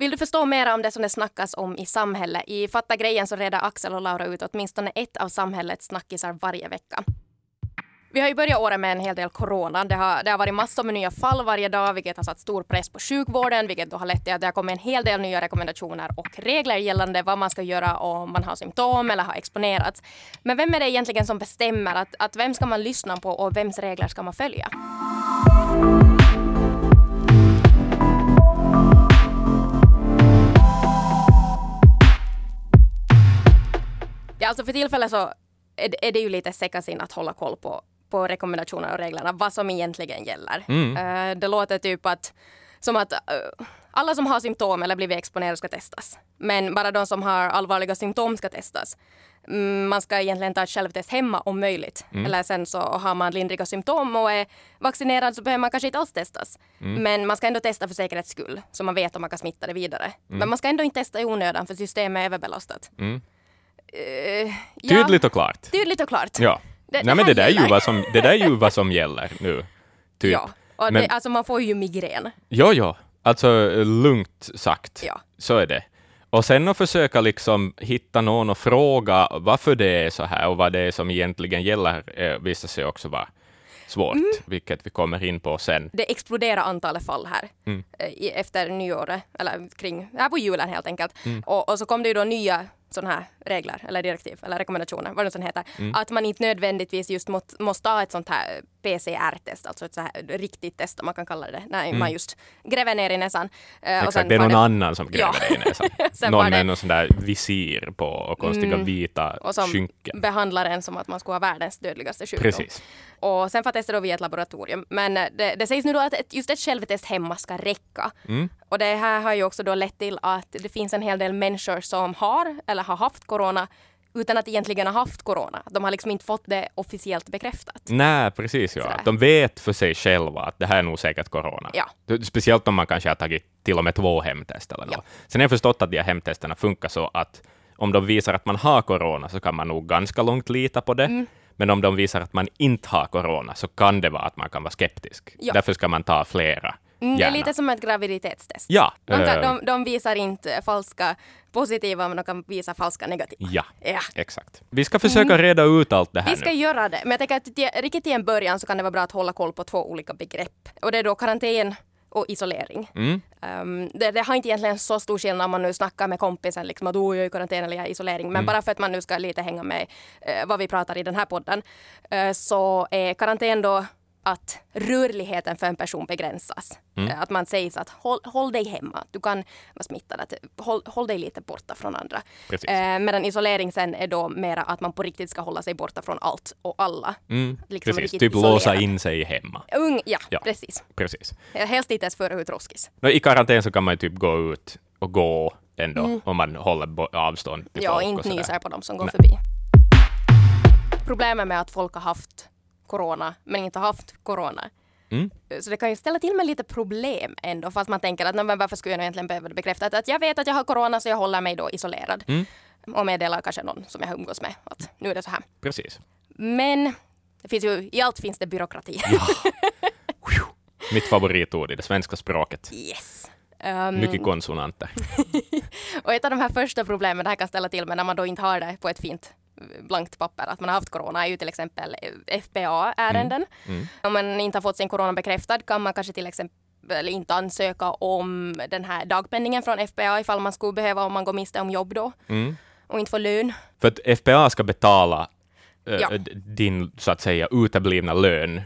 Vill du förstå mer om det som det snackas om i samhället? I Fatta grejen så reder Axel och Laura ut åtminstone ett av samhällets snackisar varje vecka. Vi har ju börjat året med en hel del corona. Det har, det har varit massor med nya fall varje dag, vilket har satt stor press på sjukvården, vilket då har lett till att det har kommit en hel del nya rekommendationer och regler gällande vad man ska göra om man har symptom eller har exponerats. Men vem är det egentligen som bestämmer att, att vem ska man lyssna på och vems regler ska man följa? Alltså för tillfället så är, det ju lite sekassin att hålla koll på, på rekommendationer och reglerna, vad som egentligen gäller. Mm. Uh, det låter typ att, som att uh, alla som har symptom eller blivit exponerade ska testas. Men bara de som har allvarliga symptom ska testas. Mm, man ska egentligen ta ett självtest hemma om möjligt. Mm. Eller sen så har man lindriga symptom och är vaccinerad så behöver man kanske inte alls testas. Mm. Men man ska ändå testa för säkerhets skull, så man vet om man kan smitta det vidare. Men man ska ändå inte testa i onödan för systemet är överbelastat. Mm. Eh, ja, Tydligt och klart. tydligt och klart. Ja. Det- Nej, men det det här där, är ju vad som, det där är ju vad som gäller nu. Typ. Ja, och Men- det, alltså man får ju migrän. Jo, jo. Alltså lugnt sagt. Ja. Så är det. Och sen att försöka liksom hitta någon och fråga varför det är så här och vad det är som egentligen gäller eh, visar sig också vara svårt, Mm. vilket vi kommer in på sen. Det exploderar antalet fall här Mm. eh, efter nyåret, eller kring, här på julen helt enkelt. Mm. Och, och så kom det ju då nya sådana här regler eller direktiv eller rekommendationer, vad det sen heter. Mm. Att man inte nödvändigtvis just måste, måste ta ett sånt här PCR-test, alltså ett så här riktigt test om man kan kalla det, när man just gräver ner i näsan. Eh, och Mm. Exakt, sen det är någon annan som gräver Ja. dig i näsan. Någon det- med någon sån där visir på och konstiga Mm. vita och som skynken. behandlar en som att man skulle ha världens dödligaste sjukdom. Precis. Och sen får testa då via ett laboratorium. Men eh, det, det sägs nu då att ett, just ett självtest hemma ska räcka. Mm. Och det här har ju också då lett till att det finns en hel del människor som har eller har haft corona utan att egentligen ha haft corona. De har liksom inte fått det officiellt bekräftat. Nej, precis. Ja. Sådär. De vet för sig själva att det här är nog säkert corona. Ja. Speciellt om man kanske har tagit till och med två hemtest eller något. Ja. Sen har jag förstått att de här hemtesterna funkar så att om de visar att man har corona så kan man nog ganska långt lita på det. Mm. Men om de visar att man inte har corona så kan det vara att man kan vara skeptisk. Ja. Därför ska man ta flera. Mm, det är lite som ett graviditetstest. Ja. De, kan, eh, de, de visar inte falska positiva, men de kan visa falska negativa. ja, Ja. exakt. Vi ska försöka reda ut allt det här Vi ska nu. göra det, men jag tänker att till, riktigt till en början så kan det vara bra att hålla koll på två olika begrepp. Och det är då karantän och isolering. Mm. Um, det, det har inte egentligen så stor skillnad om man nu snackar med kompisen liksom att oh, jag är i karantän eller jag är i isolering. Men Mm. bara för att man nu ska lite hänga med eh, vad vi pratar i den här podden eh, så är karantän då att rörligheten för en person begränsas. Mm. Eh, Att man säger så att håll, håll dig hemma, du kan vara smittad, att håll, håll dig lite borta från andra. Precis. Eh, medan isolering sen är då mera att man på riktigt ska hålla sig borta från allt och alla. Mm. liksom Precis, typ låsa isolerad. in sig hemma. Ung, ja, Ja. precis. Precis. Helst inte ens före ut roskis. Nå, I karantän så kan man ju typ gå ut och gå ändå, om man håller avstånd till Mm. Ja, folk. och inte nyser på dem som går Nej. förbi. Problemet med att folk har haft corona men inte haft corona. Mm. Så det kan ju ställa till med lite problem ändå fast man tänker att "Nå, men varför skulle jag egentligen behöva det bekräftat? Att jag vet att jag har corona så jag håller mig då isolerad. Mm. Och meddelar kanske någon som jag umgås med att nu är det så här. Precis. Men det finns ju, i allt finns det byråkrati. Mitt favoritord i det svenska språket. Yes. Um, Mycket konsonanter. Och ett av de här första problemen det här kan ställa till med när man då inte har det på ett fint blankt papper, att man har haft corona, är ju till exempel eh, FBA-ärenden. Mm. Om man inte har fått sin corona bekräftad kan man kanske till exempel inte ansöka om den här dagpenningen från FBA ifall man skulle behöva om man går miste om jobb då Mm. och inte får lön. För att FPA ska betala eh, Ja. din, så att säga, uteblivna lön,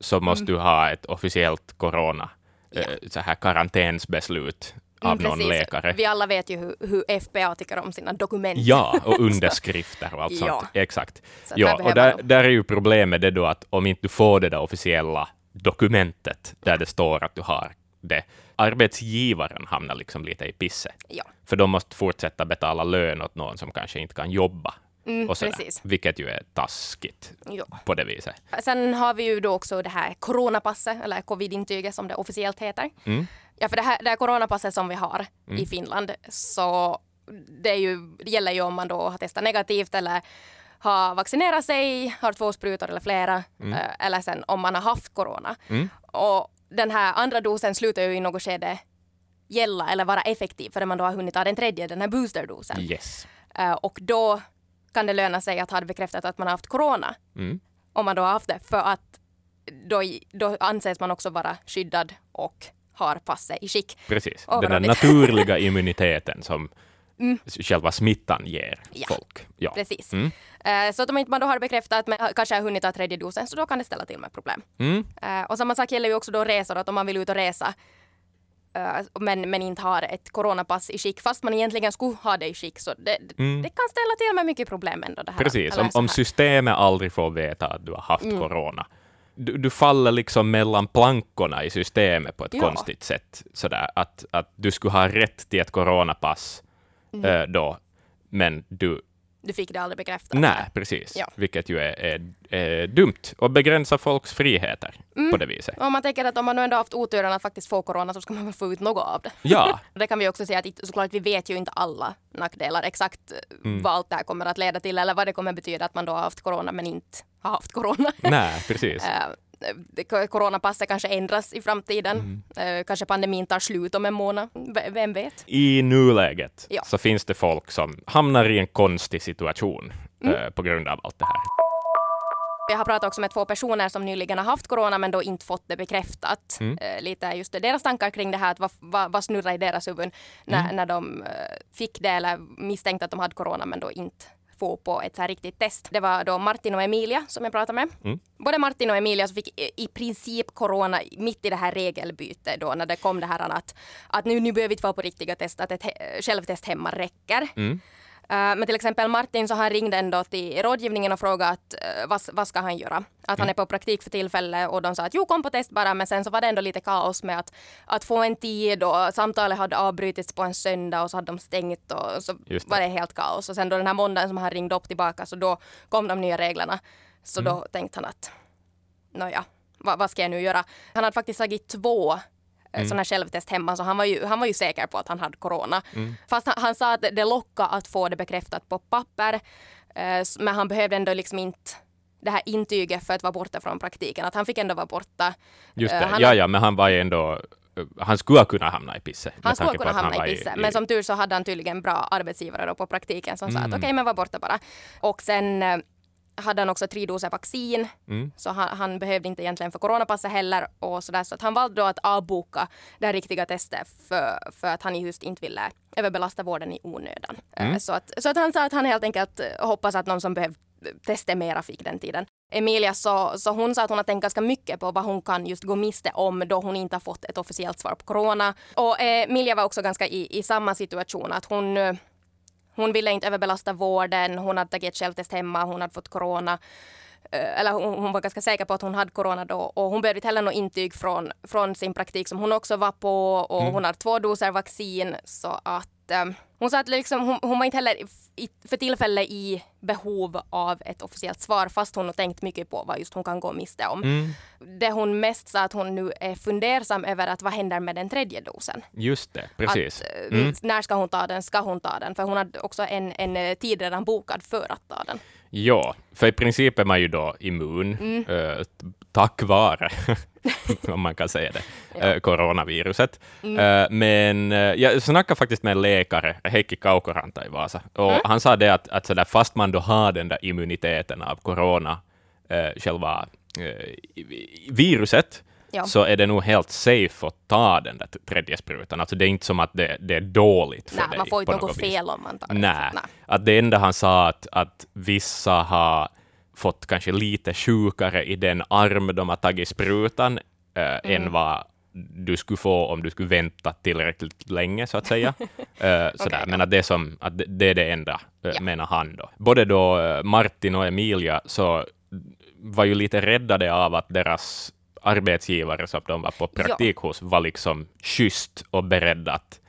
så måste Mm. du ha ett officiellt corona, eh, så här karantänsbeslut av Mm, någon precis. läkare. Vi alla vet ju hur, hur FBA tycker om sina dokument. Ja, och underskrifter och allt Ja. sånt. Exakt. Så Ja, och där, där är ju problemet det då att om inte du får det där officiella dokumentet där det står att du har det, arbetsgivaren hamnar liksom lite i pisse. Ja. För de måste fortsätta betala lön åt någon som kanske inte kan jobba. Mm, och sådär, precis. Vilket ju är taskigt Ja. på det viset. Sen har vi ju då också det här coronapasset, eller covid-intyget som det officiellt heter. Mm. Ja, för det här, det här coronapasset som vi har i Finland, så det, är ju, det gäller ju om man då har testat negativt eller har vaccinerat sig, har två sprutor eller flera, eh, eller sen om man har haft corona. Mm. Och den här andra dosen slutar ju i något skede gälla eller vara effektiv förrän man då har hunnit ta den tredje, den här boosterdosen. Yes. Eh, och då kan det löna sig att ha bekräftat att man har haft corona. Mm. Om man då har haft det. För att då, då anses man också vara skyddad och har passet i skick. Precis. Vad Den där naturliga immuniteten som själva smittan ger Mm. Ja. folk. Ja. Precis. Mm. Eh, Så att om inte man då har bekräftat men kanske har hunnit ta tredje dosen så då kan det ställa till med problem. Mm. Eh, Och samma sak gäller ju också då resor, att om man vill ut och resa men, men inte har ett coronapass i skick fast man egentligen skulle ha det i skick så det, Mm. det kan ställa till med mycket problem ändå. Det här, Precis, om, om systemet aldrig får veta att du har haft Mm. corona. Du, du faller liksom mellan plankorna i systemet på ett Ja. konstigt sätt. Sådär, att, att du skulle ha rätt till ett coronapass Mm. eh, då, men du... Du fick det aldrig bekräftat. Nej, precis. Ja. Vilket ju är, är, är dumt och begränsar folks friheter Mm. på det viset. Om man tänker att om man nu ändå haft oturen att faktiskt få corona så ska man väl få ut något av det. Ja, Det kan vi också säga att såklart vi vet ju inte alla nackdelar exakt eh, Mm. vad allt det här kommer att leda till eller vad det kommer betyda att man då har haft corona men inte har haft corona. nej, precis. Eh, Coronapasset kanske ändras i framtiden. Mm. Eh, Kanske pandemin tar slut om en månad. Vem vet? I nuläget Ja. så finns det folk som hamnar i en konstig situation Mm. eh, på grund av allt det här. Jag har pratat också med två personer som nyligen har haft corona men då inte fått det bekräftat. Mm. Lite just det, deras tankar kring det här, att vad, vad, vad snurrar i deras huvuden när, Mm. när de fick det eller misstänkte att de hade corona men då inte få på ett så här riktigt test. Det var då Martin och Emilia som jag pratade med. Mm. Både Martin och Emilia så fick i- i princip corona mitt i det här regelbytet då när det kom det här att, att nu, nu behöver vi inte vara på riktiga test, att ett he- självtest hemma räcker. Mm. Eh, Men till exempel Martin så han ringde ändå till rådgivningen och frågade att, eh, vad, vad ska han göra? Att han är på praktik för tillfället och de sa att jo kom på test bara men sen så var det ändå lite kaos med att, att få en tid och samtalet hade avbrutits på en söndag och så hade de stängt och så det. var det helt kaos och sen då den här måndagen som han ringde upp tillbaka så då kom de nya reglerna. Så Mm. då tänkte han att nåja, vad, vad ska jag nu göra? Han hade faktiskt tagit två mm. sådana här självtest hemma så han var, ju, han var ju säker på att han hade corona. Mm. Fast han, han sa att det lockade att få det bekräftat på papper eh, men han behövde ändå liksom inte det här intyget för att vara borta från praktiken. Att han fick ändå vara borta. Just Eh, det, han ja, ja, men han var ju ändå... Han skulle ha kunnat hamna i pisse. Han skulle kunna hamna i pisse, men som tur så hade han tydligen bra arbetsgivare då på praktiken som sa Mm. att okej, men var borta bara. Och sen eh, hade han också tre doser vaccin, Mm. så han, han behövde inte egentligen för coronapasset heller och så där, så att han valde då att avboka det riktiga testet för, för att han just inte ville överbelasta vården i onödan. Eh, Mm. Så, att, så att han sa att han helt enkelt eh, hoppas att någon som behövde testa mera fick den tiden. Emilia så, så hon sa att hon har tänkt ganska mycket på vad hon kan just gå miste om då hon inte har fått ett officiellt svar på corona. Och eh, Emilia var också ganska i, i samma situation att hon hon ville inte överbelasta vården, hon hade tagit ett självtest hemma, hon hade fått corona. Eh, Eller hon, hon var ganska säker på att hon hade corona då och hon behövde inte heller något intyg från, från sin praktik som hon också var på och hon hade två doser vaccin så att eh, hon sa att liksom, hon, hon var inte heller i, för tillfället i behov av ett officiellt svar fast hon har tänkt mycket på vad just hon kan gå miste om. Mm. Det hon mest sa att hon nu är fundersam över att vad händer med den tredje dosen? Just det, precis. Att, eh, Mm. När ska hon ta den? Ska hon ta den? För hon hade också en, en eh, tid redan bokad för att ta den. Ja, för i princip är man ju då immun Mm. eh, tack vare, om man kan säga det, eh, coronaviruset. Mm. Eh, men eh, jag snackade faktiskt med en läkare, Heikki Kaukoranta i Vasa, och Mm. han sa det att, att sådär, fast man då har den där immuniteten av corona, eh, själva eh, viruset, Ja. så är det nog helt safe att ta den där tredje sprutan. Alltså det är inte som att det, det är dåligt för Nej, dig. man får inte något fel om man tar den. Nej. Nej. Att det enda han sa att, att vissa har fått kanske lite sjukare i den arm de har tagit sprutan eh, Mm. än vad du skulle få om du skulle vänta tillräckligt länge, så att säga. Eh, sådär. ja. Men att det, är som, att det, är det enda, Ja. menar han då. Både då eh, Martin och Emilia så var ju lite räddade av att deras arbetsgivare som de var på praktik hos var liksom schysst och beredda att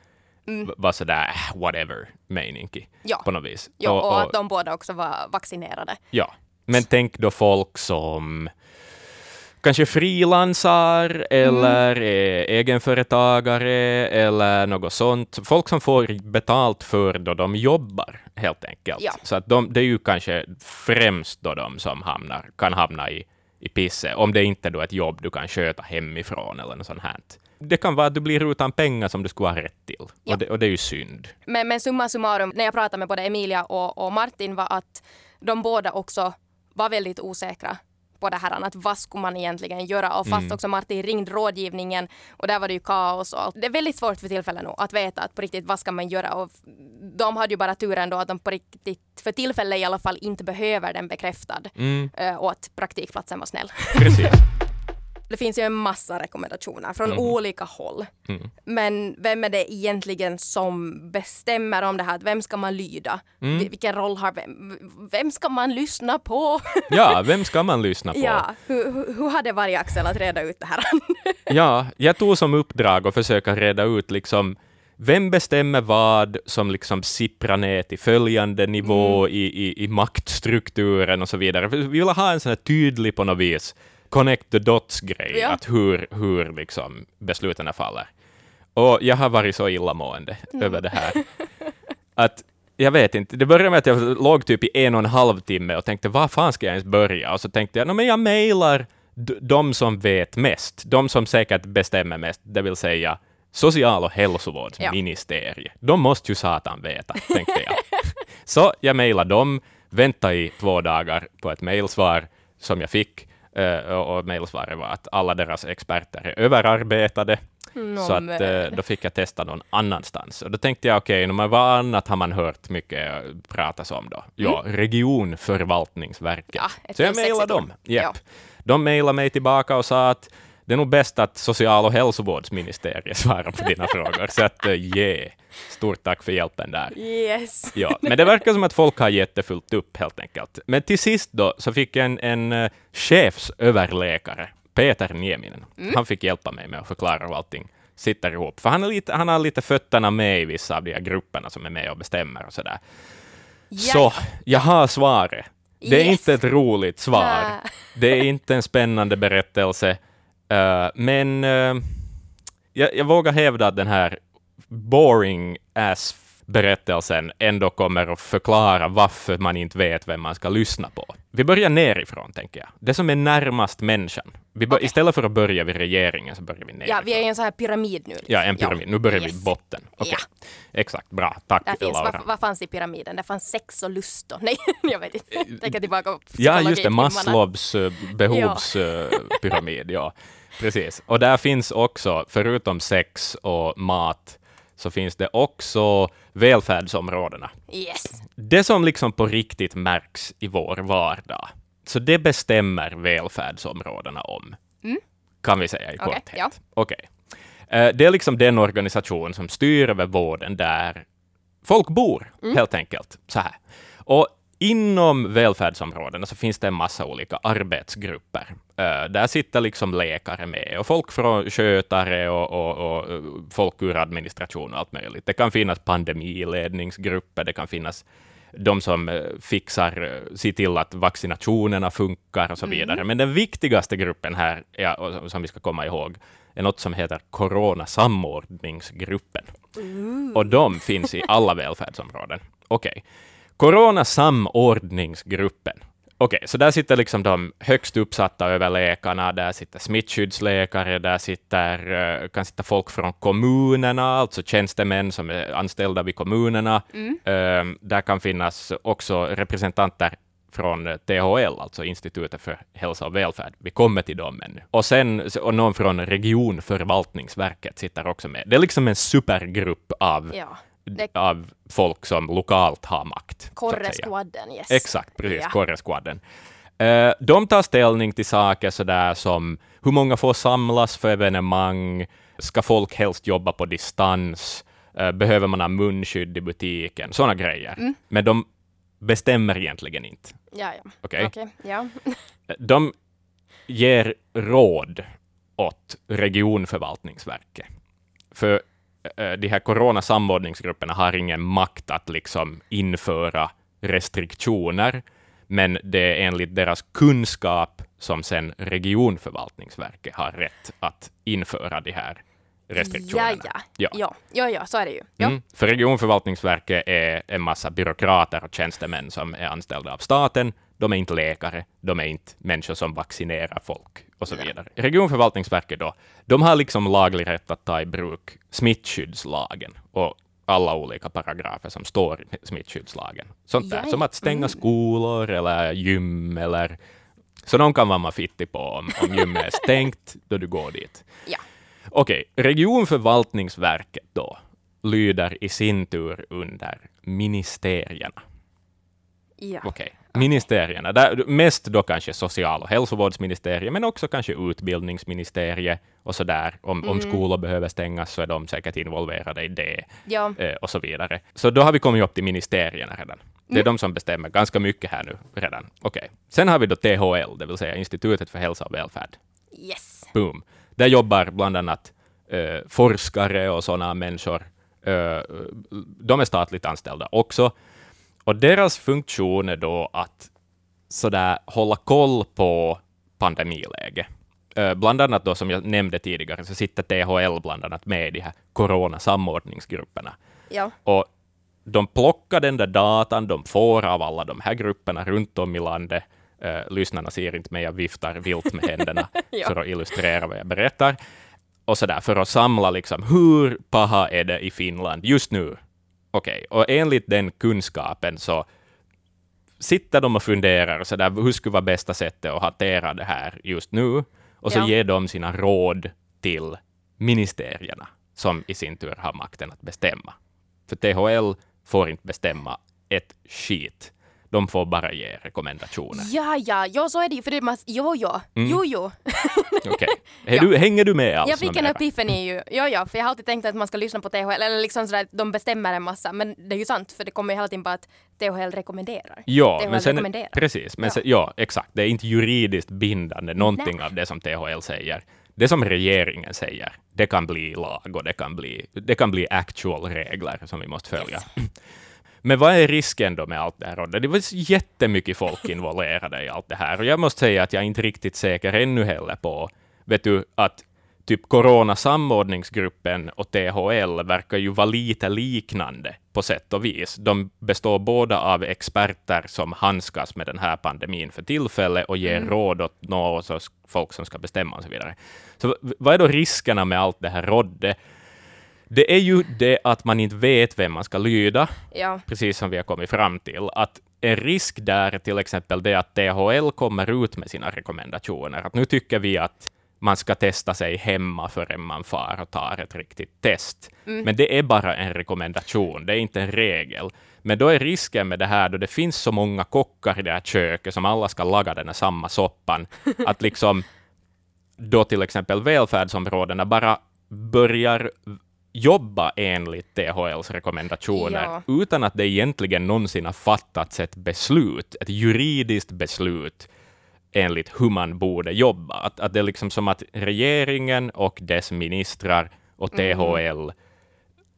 Mm. vara sådär äh, whatever mening Ja. på något vis. Ja, och, att de båda också var vaccinerade. ja. Men tänk då folk som kanske frilansar eller är egenföretagare eller något sånt. Folk som får betalt för då de jobbar, helt enkelt. Ja. Så att de, det är ju kanske främst då de som hamnar, kan hamna i, i pisse, om det inte då är ett jobb du kan sköta hemifrån eller något sånt här. det kan vara att du blir utan pengar som du skulle ha rätt till. Ja. Och, det, och det är ju synd. Men, men summa summarum, när jag pratade med både Emilia och, och Martin var att de båda också var väldigt osäkra på det här, att vad skulle man egentligen göra? Och fast också Martin ringde rådgivningen och där var det ju kaos och allt. Det är väldigt svårt för tillfället nu att veta att på riktigt vad ska man göra? Och de hade ju bara turen då att de på riktigt, för tillfället i alla fall, inte behöver den bekräftad eh, och att praktikplatsen var snäll. Precis. Det finns ju en massa rekommendationer från Mm. olika håll. Men vem är det egentligen som bestämmer om det här? Vem ska man lyda? Mm. Vil- Vilken roll har vem? Vem ska man lyssna på? Ja, vem ska man lyssna på? ja, hur, hur, hade varit Axel att reda ut det här? Ja, jag tog som uppdrag att försöka reda ut liksom vem bestämmer vad som liksom sipprar ner till följande nivå Mm. i, i, i maktstrukturen och så vidare. Vi vill ha en sån här tydlig på något vis connect the dots-grej, Ja. att hur, hur liksom besluten faller. Och jag har varit så illamående över det här. Att jag vet inte, det började med att jag låg typ i en och en halv timme och tänkte, vad fan ska jag ens börja? Och så tänkte jag, "Nå, men jag mejlar de som vet mest, de som säkert bestämmer mest, det vill säga social och hälsovårdsministeriet. De måste ju satan veta, tänkte jag. Så jag mejlade dem, väntade i två dagar på ett mejlsvar som jag fick, och och mejlsvaret var att alla deras experter är överarbetade, så att, eh, då fick jag testa någon annanstans. Och då tänkte jag, okej, okay, vad annat har man hört mycket eh, pratas om då? Ja, regionförvaltningsverket. Ja, så jag mejlade dem. Japp. Ja. De mejlade mig tillbaka och sa att det är nog bäst att social och hälsovårdsministeriet svarar på dina frågor. Så att, yeah. Stort tack för hjälpen där. Yes. Ja, men det verkar som att folk har jättefullt upp helt enkelt. Men till sist då så fick jag en, en uh, chefsöverläkare, Peter Nieminen. Han fick hjälpa mig med att förklara hur allting sitter ihop. För han, är lite, han har lite fötterna med i vissa av de här grupperna som är med och bestämmer och sådär. Så, jag har svaret. Det är Yes. inte ett roligt svar. Nä. Det är inte en spännande berättelse. eh, men eh, jag, jag vågar hävda att den här boring ass berättelsen ändå kommer att förklara varför man inte vet vem man ska lyssna på. Vi börjar nerifrån, tänker jag. Det som är närmast människan. Vi Okej. Istället för att börja vid regeringen så börjar vi nerifrån. Ja, vi är i en sån här pyramid nu. liksom. Ja, en pyramid. Nu börjar vi Yes. i botten. Okej. Ja. Exakt, bra. Tack, Där finns, Laura. vad, vad fanns i pyramiden? Det fanns sex och lust och... Nej, jag vet inte. Tänker tillbaka på Ja, just det. Maslows uh, behovspyramid. ja, precis. Och där finns också, förutom sex och mat, så finns det också välfärdsområdena. Yes. Det som liksom på riktigt märks i vår vardag, så det bestämmer välfärdsområdena om, kan vi säga i Mm. Korthet. ja. Okej. Eh, Det är liksom den organisation som styr över vården där folk bor, Mm. helt enkelt. Så här. Och inom välfärdsområdena så finns det en massa olika arbetsgrupper. Eh, där sitter liksom läkare med och folk från skötare och, och, och eh, folk ur administration och allt möjligt. Det kan finnas pandemiledningsgrupper, det kan finnas de som eh, fixar, ser till att vaccinationerna funkar och så vidare. Men den viktigaste gruppen här, ja, som vi ska komma ihåg, är något som heter Coronasamordningsgruppen. Och de finns i alla välfärdsområden. Okej. Coronasamordningsgruppen. Okej, så där sitter liksom de högst uppsatta överläkarna, där sitter smittskyddsläkare, där sitter, eh, kan sitta folk från kommunerna, alltså tjänstemän som är anställda vid kommunerna. Eh, där kan finnas också representanter från THL, alltså Institutet för hälsa och välfärd. Vi kommer till dem ännu. Och sen och någon från regionförvaltningsverket sitter också med. Det är liksom en supergrupp av, Ja. Av folk som lokalt har makt. Korreskvadden, yes. Exakt, precis. Ja. Korreskvadden. Eh, de tar ställning till saker sådär som hur många får samlas för evenemang, ska folk helst jobba på distans, Eh, behöver man ha munskydd i butiken, sådana grejer. Mm. Men de bestämmer egentligen inte. Ja, ja. Okej? Okej, ja. De ger råd åt regionförvaltningsverket. För eh, de här coronasamordningsgrupperna har ingen makt att liksom införa restriktioner, men det är enligt deras kunskap som sen regionförvaltningsverket har rätt att införa de här restriktionerna. Ja, ja. Ja. Ja, ja, ja, så är det ju. Ja. Mm. För regionförvaltningsverket är en massa byråkrater och tjänstemän som är anställda av staten. De är inte läkare, de är inte människor som vaccinerar folk, och så vidare. Regionförvaltningsverket då, de har liksom laglig rätt att ta i bruk smittskyddslagen och alla olika paragrafer som står i smittskyddslagen. Sånt där, Ja, som att stänga mm. skolor eller gym eller så de kan vara fittig på om, om gymmet är stängt då du går dit. Ja. Okej, regionförvaltningsverket då lyder i sin tur under ministerierna. Ja. Okej, ministerierna. Där, mest då kanske social och hälsovårdsministeriet, men också kanske utbildningsministeriet och så där. Om, om skolor behöver stängas så är de säkert involverade i det ja. eh, och så vidare. Så då har vi kommit upp till ministerierna redan. Det är de som bestämmer ganska mycket här nu redan. Okej. Sen har vi då THL, det vill säga Institutet för hälsa och välfärd. Yes. Boom. Där jobbar bland annat eh, forskare och sådana människor. Eh, de är statligt anställda också. Och deras funktion är då att sådär hålla koll på pandemiläget. Bland annat då, som jag nämnde tidigare, så sitter THL bland annat med i de här coronasamordningsgrupperna. Ja. Och de plockar den där datan de får av alla de här grupperna runt om i landet. Eh, lyssnarna ser inte mig, jag viftar vilt med händerna Ja. för att illustrera vad jag berättar. Och så där, för att samla liksom, hur paha är det i Finland just nu? Okej, och enligt den kunskapen så sitter de och funderar så där, hur skulle vara bästa sättet att hantera det här just nu? Och så Ja. ger de sina råd till ministerierna, som i sin tur har makten att bestämma. För THL får inte bestämma ett skit. De får bara ge rekommendationer. Ja, ja, jo, så är det ju. För det man, jo, jo, Mm. jo, jo. Okej. Är du, hänger du med alls? jag fick en epiphany ju. Jo, jo, för jag har alltid tänkt att man ska lyssna på THL, eller liksom sådär, de bestämmer en massa. Men det är ju sant, för det kommer ju hela tiden bara att THL rekommenderar. Ja, THL men sen, rekommenderar. precis. Men Ja. sen, ja, exakt. Det är inte juridiskt bindande, någonting av det som THL säger. Det som regeringen säger, det kan bli lag och det kan bli, det kan bli actual regler som vi måste följa. Men vad är risken då med allt det här? Det var jättemycket folk involverade i allt det här. Och jag måste säga att jag är inte riktigt säker ännu heller på, vet du, att typ Coronasamordningsgruppen och THL verkar ju vara lite liknande på sätt och vis. De består båda av experter som handskas med den här pandemin för tillfället och ger råd åt några folk som ska bestämma och så vidare. Så vad är då riskerna med allt det här rådet? Det är ju det att man inte vet vem man ska lyda, Ja, precis som vi har kommit fram till, att en risk där är till exempel det att THL kommer ut med sina rekommendationer, att nu tycker vi att man ska testa sig hemma förrän man far och tar ett riktigt test. Men det är bara en rekommendation, det är inte en regel. Men då är risken med det här, då det finns så många kockar i det här köket som alla ska laga den här samma soppan, att liksom då till exempel välfärdsområdena bara börjar jobba enligt THLs rekommendationer Ja. utan att det egentligen någonsin har fattats ett beslut, ett juridiskt beslut enligt hur man borde jobba. Att, att det är liksom som att regeringen och dess ministrar och THL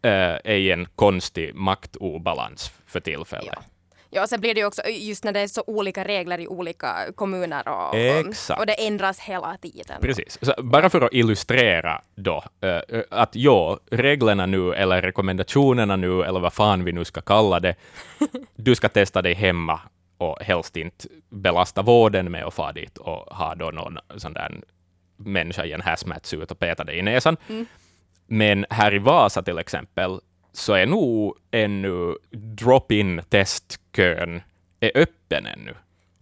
eh, är i en konstig maktobalans för tillfället. ja. Ja, och sen blir det ju också just när det är så olika regler i olika kommuner och, Exakt. och det ändras hela tiden. Precis. Så bara för att illustrera då, eh, att ja, reglerna nu, eller rekommendationerna nu, eller vad fan vi nu ska kalla det, du ska testa dig hemma och helst inte belasta vården med att fara dit och ha då någon sån där människa i en hazmat-suit och peta dig i näsan. Men här i Vasa till exempel, så är nog ännu drop-in testkön är öppen ännu.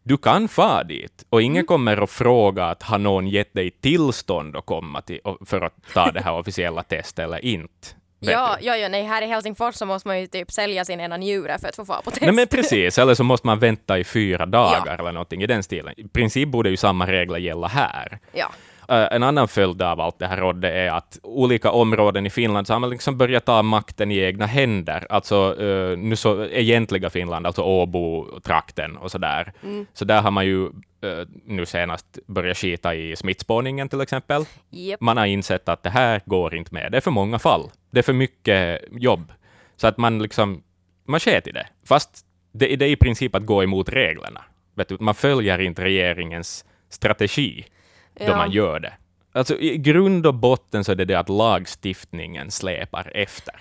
Du kan fara dit och ingen kommer att fråga att har någon gett dig tillstånd att komma till, för att ta det här officiella testet eller inte. Ja, ja, ja, nej, här i Helsingfors så måste man ju typ sälja sin ena njure för att få fara på test. Nej men precis, eller så måste man vänta i fyra dagar eller någonting i den stilen. I princip borde ju samma regler gälla här. Ja, en annan följd av allt det här rådet är att olika områden i Finland så har man liksom börjat ta makten i egna händer. Alltså uh, nu så egentliga Finland, alltså Åbo-trakten och så där. Så där har man ju eh, nu senast börjat skita i smittspårningen till exempel. Japp. Man har insett att det här går inte med. Det är för många fall. Det är för mycket jobb. Så att man liksom, man sket i det. Fast det, det är i princip att gå emot reglerna. Du, man följer inte regeringens strategi då Ja. man gör det. Alltså i grund och botten så är det det att lagstiftningen släpar efter.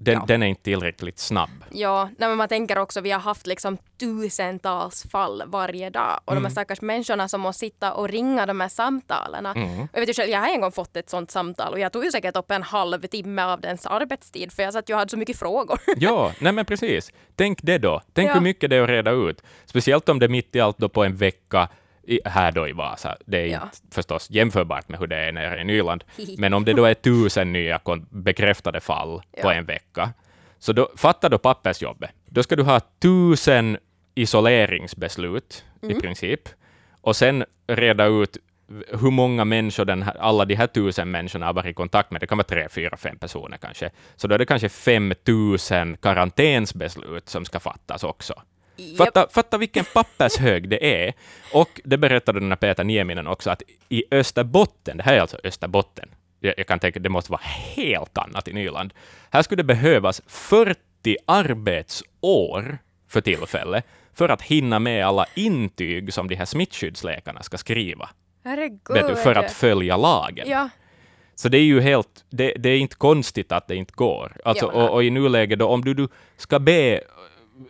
Den, Ja. den är inte tillräckligt snabb. Ja, nej, men man tänker också vi har haft liksom tusentals fall varje dag och de Mm. här stackars människorna som måste sitta och ringa de här samtalen. Mm. Jag, vet ju själv, jag har en gång fått ett sånt samtal och jag tog ju säkert upp en halvtimme av dens arbetstid för jag satt ju hade så mycket frågor. Ja, nej men precis. Tänk det då. Tänk Ja. hur mycket det är att reda ut. Speciellt om det är mitt i allt då på en vecka i, här då i Vasa. Det är Ja. inte förstås jämförbart med hur det är nere i Nyland. Men om det då är tusen nya bekräftade fall på Ja. en vecka, så då, fatta då pappersjobbet. Då ska du ha tusen isoleringsbeslut Mm. i princip, och sen reda ut hur många människor den här, alla de här tusen människorna har varit i kontakt med. Det kan vara tre, fyra, fem personer kanske. Så då är det kanske 5000 karantänsbeslut som ska fattas också. Fatta, fatta vilken pappershög det är. Och det berättade den här Peter Nieminen också, att i Österbotten, det här är alltså Österbotten, jag, jag kan tänka det måste vara helt annat i Nyland. Här skulle det behövas 40 arbetsår för tillfället för att hinna med alla intyg som de här smittskyddsläkarna ska skriva. Herregud. Du, för att följa lagen. Ja, Så det är ju helt, det, det är inte konstigt att det inte går. Alltså, Ja, och, och i nuläget då, om du, du ska be,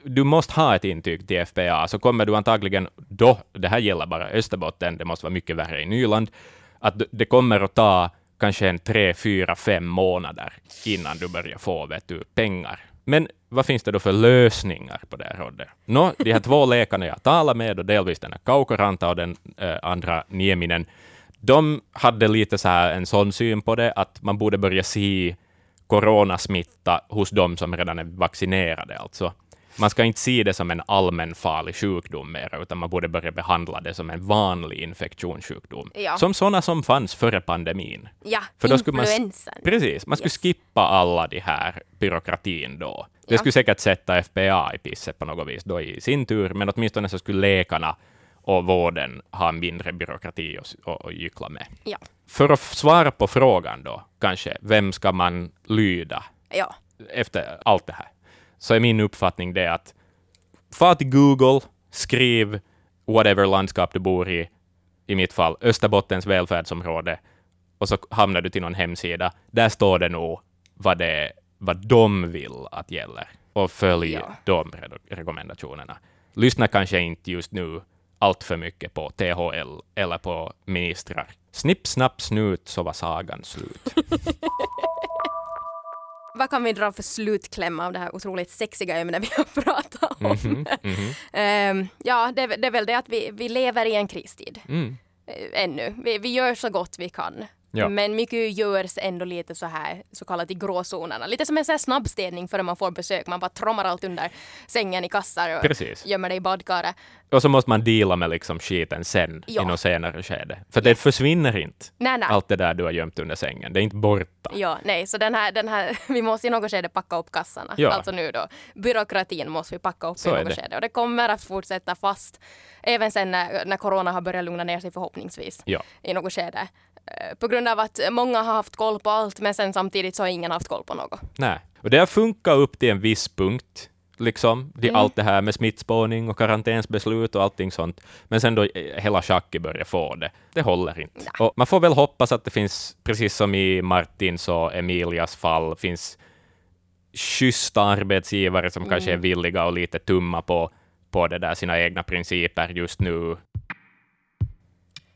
du måste ha ett intyg till FPA, så kommer du antagligen då, det här gäller bara Österbotten, det måste vara mycket värre i Nyland, att det- kommer att ta kanske en tre, fyra, fem månader innan du börjar få vet du, pengar. Men vad finns det då för lösningar på det här rådet? Nå, de här två läkarna jag talar med, och delvis den här Kaukoranta och den äh, andra Nieminen, de hade lite så här en sån syn på det, att man borde börja se coronasmitta hos de som redan är vaccinerade. Alltså. Man ska inte se det som en allmänfarlig sjukdom mer, utan man borde börja behandla det som en vanlig infektionssjukdom. Ja. Som sådana som fanns före pandemin. ja För då skulle man- influensan. Precis, man skulle Yes. skippa alla de här byråkratin då. Det Ja. skulle säkert sätta FPA i pisset på något vis då i sin tur, men åtminstone så skulle läkarna och vården ha mindre byråkrati att gyckla med. Ja, För att svara på frågan då, kanske, vem ska man lyda ja, efter allt det här, så är min uppfattning det att far till Google, skriv whatever landskap du bor i, i mitt fall Österbottens välfärdsområde, och så hamnar du till någon hemsida. Där står det nog vad, det, vad de vill att gäller, och följ Ja. de re- rekommendationerna. Lyssna kanske inte just nu allt för mycket på THL eller på ministrar. Snipp, snapp, snut, så var sagan slut. Vad kan vi dra för slutkläm av det här otroligt sexiga ämnet vi har pratat om? Mhm, mhm. Ehm, ja, det, det är väl det att vi, vi lever i en kristid. Mm. eh, ännu. Vi, vi gör så gott vi kan. Ja. Men mycket görs ändå lite så här, så kallat i gråzonerna. Lite som en så här snabbstädning före man får besök. Man bara trommar allt under sängen i kassar och Precis. gömmer det i badkaret. Och så måste man deala med liksom skiten sen, Ja. i något senare skede. För det försvinner inte, Nej, nej. allt det där du har gömt under sängen. Det är inte borta. Ja, nej, så den här, den här, vi måste i något skede packa upp kassarna. Ja. Alltså nu då, byråkratin måste vi packa upp Så i något det. skede. Och det kommer att fortsätta fast, även sen när, när corona har börjat lugna ner sig förhoppningsvis, Ja. i något skede. Eh, På grund av att många har haft koll på allt, men sen samtidigt så har ingen haft koll på något. Nej. Och det har funkat upp till en viss punkt, liksom. Det, Mm. Allt det här med smittspårning och karantänsbeslut och allting sånt. Men sen då eh, hela schacket börjar få det, det håller inte. Nej. Och man får väl hoppas att det finns, precis som i Martins och Emilias fall, finns schyssta arbetsgivare som kanske är Mm. villiga att lite tumma på, på det där sina egna principer just nu.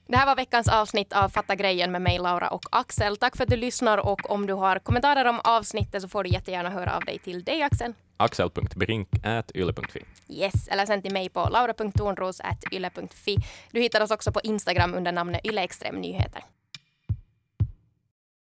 Det här var veckans avsnitt av Fatta grejen med mig, Laura och Axel. Tack för att du lyssnar och om du har kommentarer om avsnittet så får du jättegärna höra av dig till dig, Axel. axel.brink.yle.fi. Yes, eller sen till mig på laura.tornros.yle.fi. Du hittar oss också på Instagram under namnet ylextremnyheter.